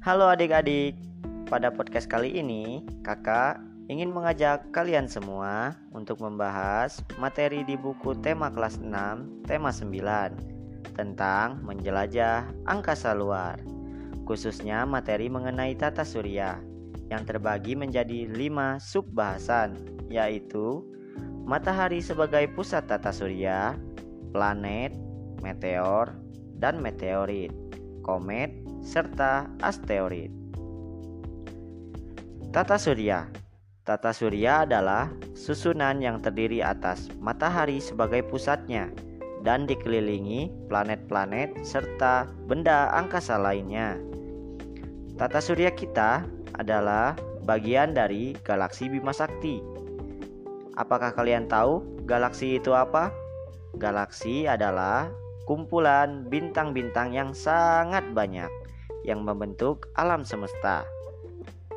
Halo adik-adik, pada podcast kali ini kakak ingin mengajak kalian semua untuk membahas materi di buku tema kelas 6, tema 9 tentang menjelajah angkasa luar. Khususnya materi mengenai tata surya yang terbagi menjadi 5 sub bahasan yaitu matahari sebagai pusat tata surya, planet, meteor, dan meteorit, komet, serta asteroid. Tata surya Tata surya adalah susunan yang terdiri atas matahari sebagai pusatnya dan dikelilingi planet-planet serta benda angkasa lainnya. Tata surya kita adalah bagian dari galaksi Bima Sakti. Apakah kalian tahu galaksi itu apa? Galaksi adalah kumpulan bintang-bintang yang sangat banyak yang membentuk alam semesta.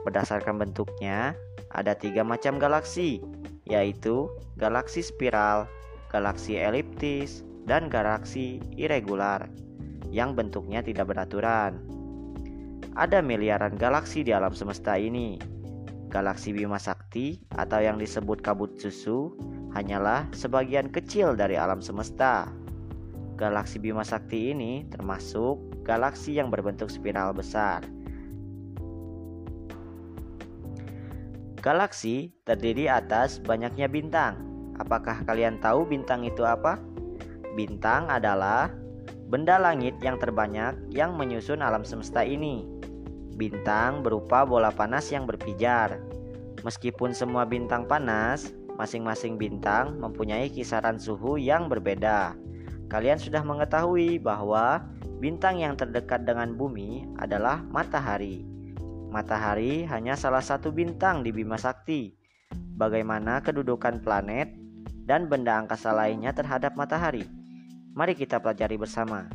Berdasarkan bentuknya, ada tiga macam galaksi, yaitu galaksi spiral, galaksi eliptis, dan galaksi irregular yang bentuknya tidak beraturan. Ada miliaran galaksi di alam semesta ini. Galaksi Bima Sakti atau yang disebut kabut susu hanyalah sebagian kecil dari alam semesta. Galaksi Bima Sakti ini termasuk galaksi yang berbentuk spiral besar. Galaksi terdiri atas banyaknya bintang. Apakah kalian tahu bintang itu apa? Bintang adalah benda langit yang terbanyak yang menyusun alam semesta ini. Bintang berupa bola panas yang berpijar. Meskipun semua bintang panas, masing-masing bintang mempunyai kisaran suhu yang berbeda. Kalian sudah mengetahui bahwa bintang yang terdekat dengan bumi adalah matahari. Matahari hanya salah satu bintang di Bima Sakti. Bagaimana kedudukan planet dan benda angkasa lainnya terhadap matahari? Mari kita pelajari bersama.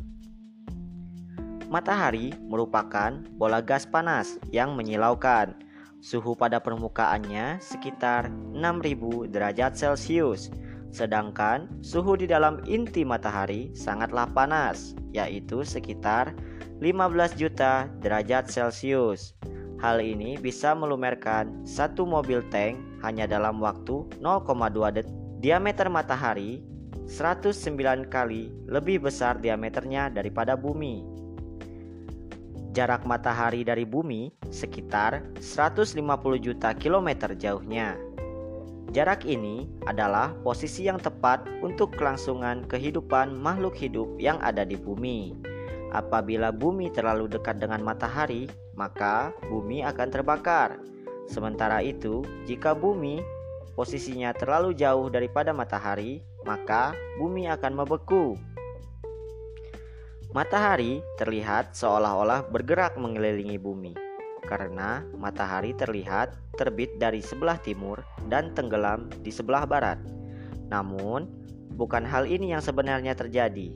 Matahari merupakan bola gas panas yang menyilaukan. Suhu pada permukaannya sekitar 6000 derajat Celcius Sedangkan suhu di dalam inti matahari sangatlah panas, yaitu sekitar 15 juta derajat Celcius. Hal ini bisa melumerkan satu mobil tank hanya dalam waktu 0,2 detik. Diameter matahari 109 kali lebih besar diameternya daripada bumi. Jarak matahari dari bumi sekitar 150 juta kilometer jauhnya. Jarak ini adalah posisi yang tepat untuk kelangsungan kehidupan makhluk hidup yang ada di bumi. Apabila bumi terlalu dekat dengan matahari, maka bumi akan terbakar. Sementara itu, jika bumi posisinya terlalu jauh daripada matahari, maka bumi akan membeku. Matahari terlihat seolah-olah bergerak mengelilingi bumi karena matahari terlihat terbit dari sebelah timur dan tenggelam di sebelah barat. Namun, bukan hal ini yang sebenarnya terjadi.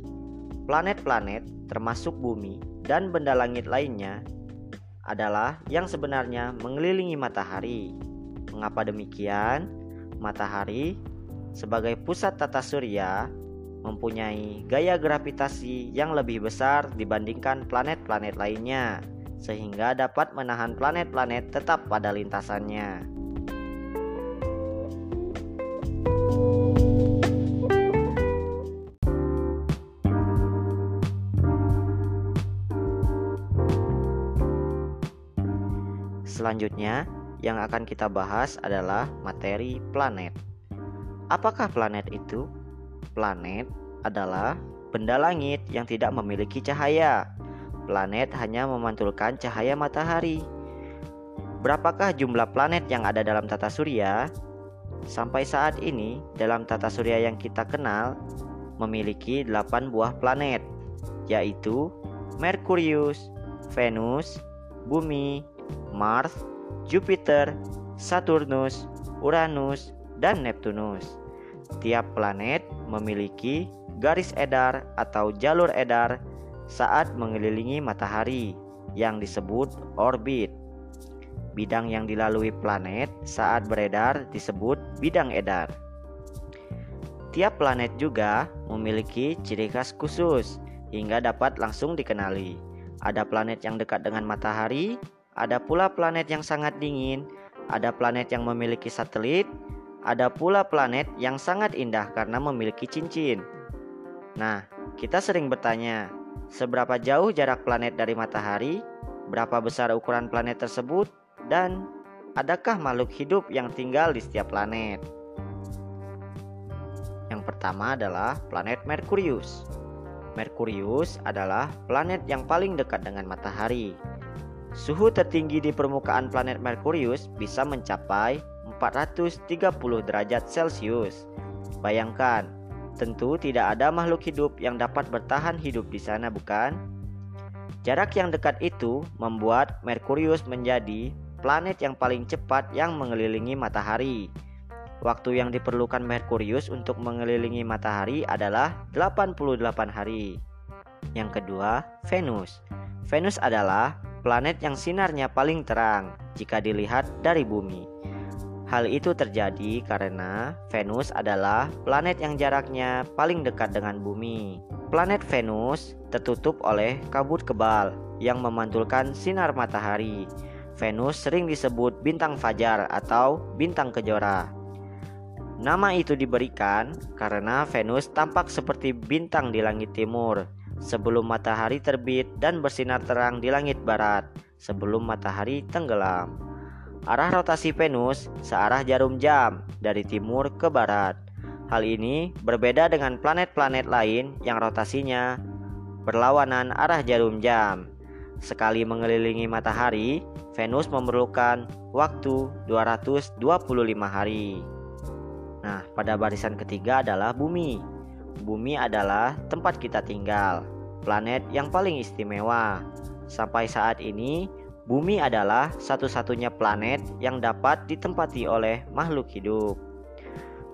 Planet-planet, termasuk bumi dan benda langit lainnya, adalah yang sebenarnya mengelilingi matahari. Mengapa demikian? Matahari sebagai pusat tata surya mempunyai gaya gravitasi yang lebih besar dibandingkan planet-planet lainnya sehingga dapat menahan planet-planet tetap pada lintasannya. Selanjutnya, yang akan kita bahas adalah materi planet. Apakah planet itu? Planet adalah benda langit yang tidak memiliki cahaya planet hanya memantulkan cahaya matahari. Berapakah jumlah planet yang ada dalam tata surya? Sampai saat ini, dalam tata surya yang kita kenal, memiliki 8 buah planet, yaitu Merkurius, Venus, Bumi, Mars, Jupiter, Saturnus, Uranus, dan Neptunus. Tiap planet memiliki garis edar atau jalur edar saat mengelilingi matahari yang disebut orbit. Bidang yang dilalui planet saat beredar disebut bidang edar. Tiap planet juga memiliki ciri khas khusus hingga dapat langsung dikenali. Ada planet yang dekat dengan matahari, ada pula planet yang sangat dingin, ada planet yang memiliki satelit, ada pula planet yang sangat indah karena memiliki cincin. Nah, kita sering bertanya, seberapa jauh jarak planet dari matahari, berapa besar ukuran planet tersebut, dan adakah makhluk hidup yang tinggal di setiap planet? Yang pertama adalah planet Merkurius. Merkurius adalah planet yang paling dekat dengan matahari. Suhu tertinggi di permukaan planet Merkurius bisa mencapai 430 derajat Celcius. Bayangkan, tentu tidak ada makhluk hidup yang dapat bertahan hidup di sana, bukan? Jarak yang dekat itu membuat Merkurius menjadi planet yang paling cepat yang mengelilingi matahari. Waktu yang diperlukan Merkurius untuk mengelilingi matahari adalah 88 hari. Yang kedua, Venus. Venus adalah planet yang sinarnya paling terang jika dilihat dari bumi. Hal itu terjadi karena Venus adalah planet yang jaraknya paling dekat dengan bumi. Planet Venus tertutup oleh kabut kebal yang memantulkan sinar matahari. Venus sering disebut bintang fajar atau bintang kejora. Nama itu diberikan karena Venus tampak seperti bintang di langit timur sebelum matahari terbit dan bersinar terang di langit barat sebelum matahari tenggelam. Arah rotasi Venus searah jarum jam dari timur ke barat. Hal ini berbeda dengan planet-planet lain yang rotasinya berlawanan arah jarum jam. Sekali mengelilingi matahari, Venus memerlukan waktu 225 hari. Nah, pada barisan ketiga adalah bumi. Bumi adalah tempat kita tinggal, planet yang paling istimewa. Sampai saat ini, bumi adalah satu-satunya planet yang dapat ditempati oleh makhluk hidup.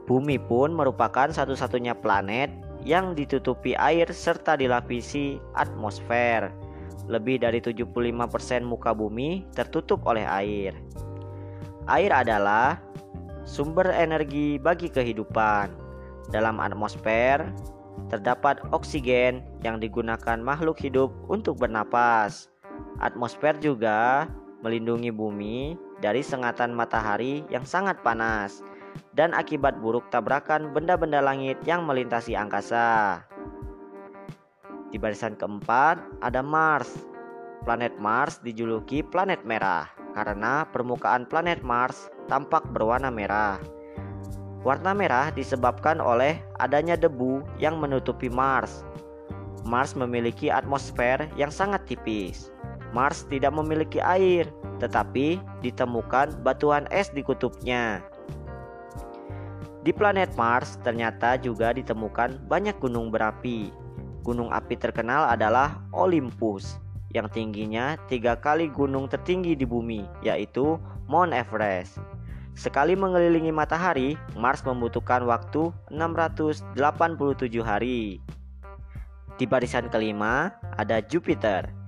Bumi pun merupakan satu-satunya planet yang ditutupi air serta dilapisi atmosfer. Lebih dari 75% muka bumi tertutup oleh air. Air adalah sumber energi bagi kehidupan. Dalam atmosfer terdapat oksigen yang digunakan makhluk hidup untuk bernapas. Atmosfer juga melindungi bumi dari sengatan matahari yang sangat panas dan akibat buruk tabrakan benda-benda langit yang melintasi angkasa. Di barisan keempat ada Mars. Planet Mars dijuluki planet merah karena permukaan planet Mars tampak berwarna merah. Warna merah disebabkan oleh adanya debu yang menutupi Mars. Mars memiliki atmosfer yang sangat tipis. Mars tidak memiliki air, tetapi ditemukan batuan es di kutubnya. Di planet Mars ternyata juga ditemukan banyak gunung berapi. Gunung api terkenal adalah Olympus yang tingginya tiga kali gunung tertinggi di bumi, yaitu Mount Everest. Sekali mengelilingi matahari, Mars membutuhkan waktu 687 hari. Di barisan kelima ada Jupiter.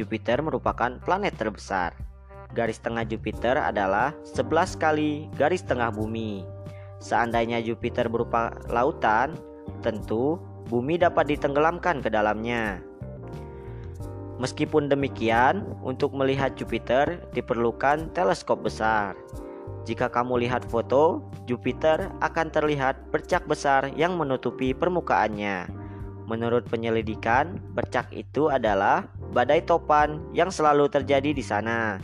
Jupiter merupakan planet terbesar. Garis tengah Jupiter adalah 11 kali garis tengah bumi. Seandainya Jupiter berupa lautan, tentu bumi dapat ditenggelamkan ke dalamnya. Meskipun demikian, untuk melihat Jupiter diperlukan teleskop besar. Jika kamu lihat foto, Jupiter akan terlihat bercak besar yang menutupi permukaannya. Menurut penyelidikan, bercak itu adalah badai topan yang selalu terjadi di sana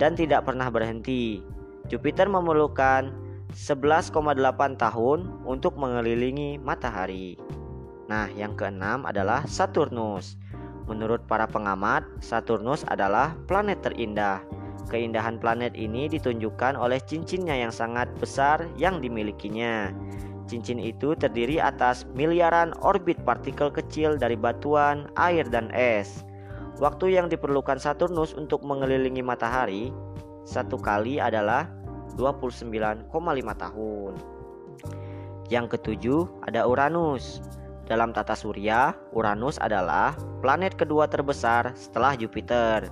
dan tidak pernah berhenti. Jupiter memerlukan 11,8 tahun untuk mengelilingi matahari. Nah, yang keenam adalah Saturnus. Menurut para pengamat, Saturnus adalah planet terindah Keindahan planet ini ditunjukkan oleh cincinnya yang sangat besar yang dimilikinya. Cincin itu terdiri atas miliaran orbit partikel kecil dari batuan, air, dan es. Waktu yang diperlukan Saturnus untuk mengelilingi matahari satu kali adalah 29,5 tahun. Yang ketujuh ada Uranus. Dalam tata surya, Uranus adalah planet kedua terbesar setelah Jupiter.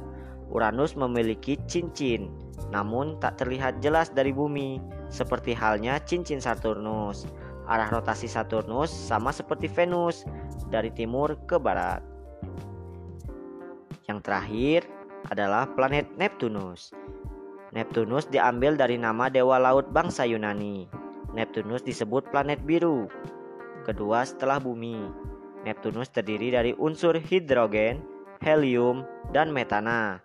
Uranus memiliki cincin, namun tak terlihat jelas dari bumi, seperti halnya cincin Saturnus. Arah rotasi Saturnus sama seperti Venus, dari timur ke barat. Terakhir adalah planet Neptunus. Neptunus diambil dari nama dewa laut bangsa Yunani. Neptunus disebut planet biru. Kedua setelah bumi. Neptunus terdiri dari unsur hidrogen, helium, dan metana.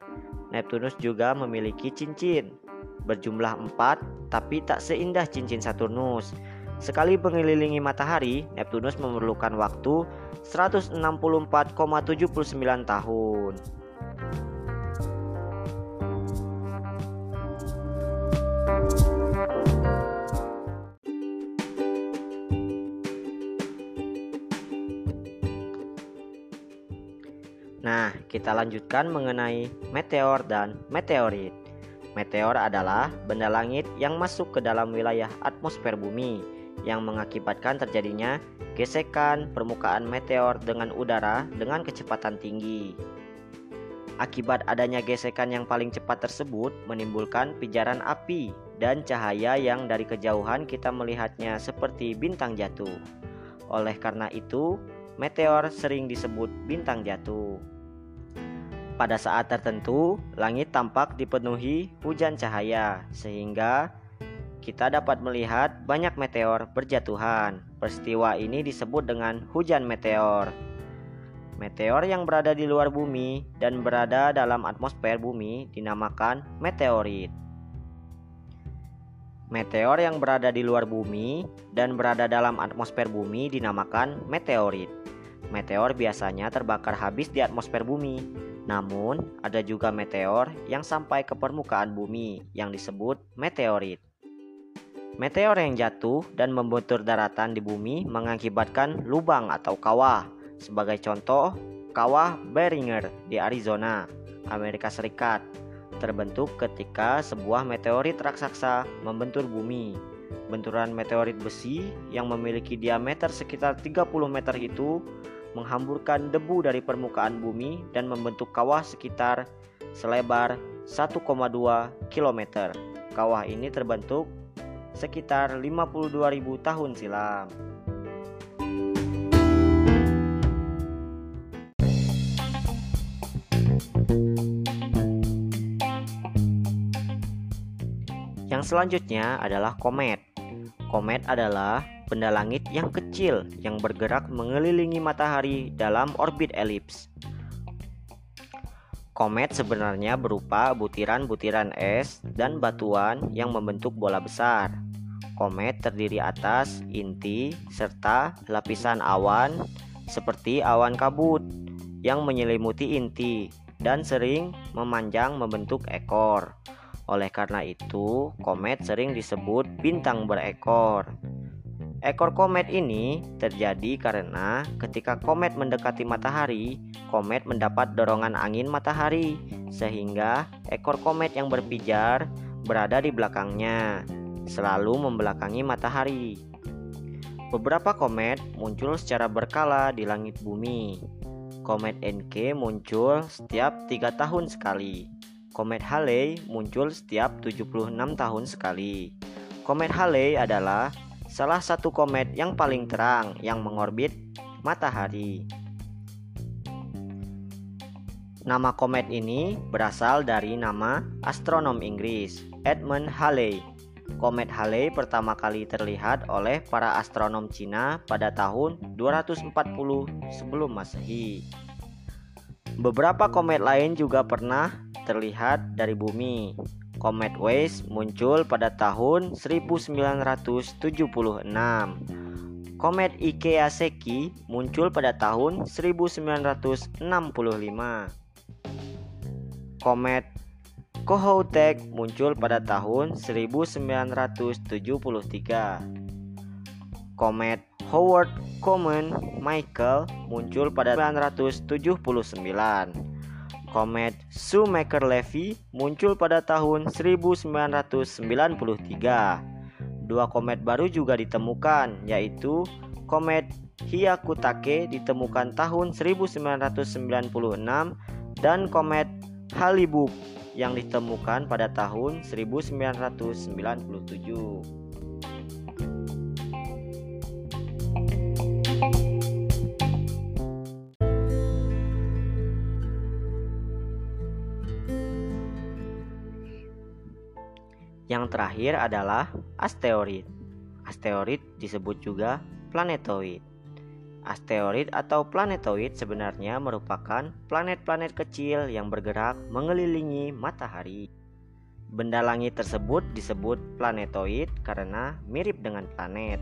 Neptunus juga memiliki cincin berjumlah empat tapi tak seindah cincin Saturnus. Sekali mengelilingi matahari, Neptunus memerlukan waktu 164,79 tahun. Kita lanjutkan mengenai meteor dan meteorit. Meteor adalah benda langit yang masuk ke dalam wilayah atmosfer bumi yang mengakibatkan terjadinya gesekan permukaan meteor dengan udara dengan kecepatan tinggi. Akibat adanya gesekan yang paling cepat tersebut menimbulkan pijaran api dan cahaya yang dari kejauhan kita melihatnya seperti bintang jatuh. Oleh karena itu, meteor sering disebut bintang jatuh. Pada saat tertentu, langit tampak dipenuhi hujan cahaya, sehingga kita dapat melihat banyak meteor berjatuhan. Peristiwa ini disebut dengan hujan meteor. Meteor yang berada di luar bumi dan berada dalam atmosfer bumi dinamakan meteorit. Meteor yang berada di luar bumi dan berada dalam atmosfer bumi dinamakan meteorit. Meteor biasanya terbakar habis di atmosfer bumi, namun ada juga meteor yang sampai ke permukaan bumi yang disebut meteorit. Meteor yang jatuh dan membentur daratan di bumi mengakibatkan lubang atau kawah. Sebagai contoh, kawah Beringer di Arizona, Amerika Serikat, terbentuk ketika sebuah meteorit raksasa membentur bumi. Benturan meteorit besi yang memiliki diameter sekitar 30 meter itu menghamburkan debu dari permukaan bumi dan membentuk kawah sekitar selebar 1,2 km. Kawah ini terbentuk sekitar 52.000 tahun silam. Yang selanjutnya adalah komet. Komet adalah benda langit yang kecil yang bergerak mengelilingi matahari dalam orbit elips. Komet sebenarnya berupa butiran-butiran es dan batuan yang membentuk bola besar. Komet terdiri atas inti serta lapisan awan seperti awan kabut yang menyelimuti inti dan sering memanjang membentuk ekor. Oleh karena itu, komet sering disebut bintang berekor. Ekor komet ini terjadi karena ketika komet mendekati matahari, komet mendapat dorongan angin matahari, sehingga ekor komet yang berpijar berada di belakangnya, selalu membelakangi matahari. Beberapa komet muncul secara berkala di langit bumi. Komet NK muncul setiap tiga tahun sekali. Komet Halley muncul setiap 76 tahun sekali. Komet Halley adalah salah satu komet yang paling terang yang mengorbit matahari. Nama komet ini berasal dari nama astronom Inggris Edmund Halley. Komet Halley pertama kali terlihat oleh para astronom Cina pada tahun 240 sebelum Masehi. Beberapa komet lain juga pernah terlihat dari bumi. Komet Waze muncul pada tahun 1976. Komet Ikeaseki muncul pada tahun 1965. Komet Kohoutek muncul pada tahun 1973. Komet Howard Common Michael muncul pada 1979. Komet Shoemaker-Levy muncul pada tahun 1993. Dua komet baru juga ditemukan, yaitu komet Hyakutake ditemukan tahun 1996 dan komet Halley yang ditemukan pada tahun 1997. Terakhir adalah asteroid. Asteroid disebut juga planetoid. Asteroid atau planetoid sebenarnya merupakan planet-planet kecil yang bergerak mengelilingi matahari. Benda langit tersebut disebut planetoid karena mirip dengan planet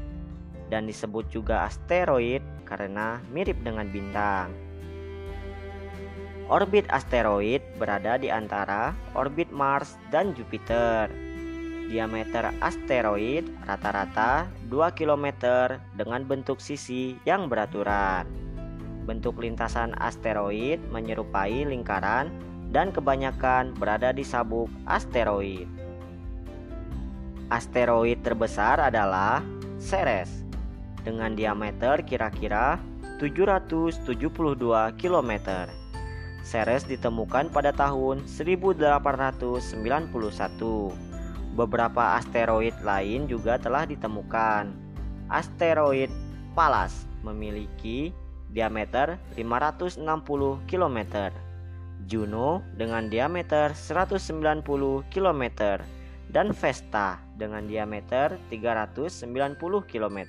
dan disebut juga asteroid karena mirip dengan bintang. Orbit asteroid berada di antara orbit Mars dan Jupiter. Diameter asteroid rata-rata 2 km dengan bentuk sisi yang beraturan. Bentuk lintasan asteroid menyerupai lingkaran dan kebanyakan berada di sabuk asteroid. Asteroid terbesar adalah Ceres dengan diameter kira-kira 772 km. Ceres ditemukan pada tahun 1891. Beberapa asteroid lain juga telah ditemukan. Asteroid Pallas memiliki diameter 560 km. Juno dengan diameter 190 km dan Vesta dengan diameter 390 km.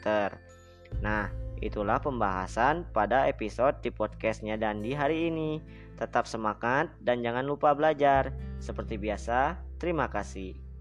Nah, itulah pembahasan pada episode di podcastnya dan di hari ini. Tetap semangat dan jangan lupa belajar. Seperti biasa, terima kasih.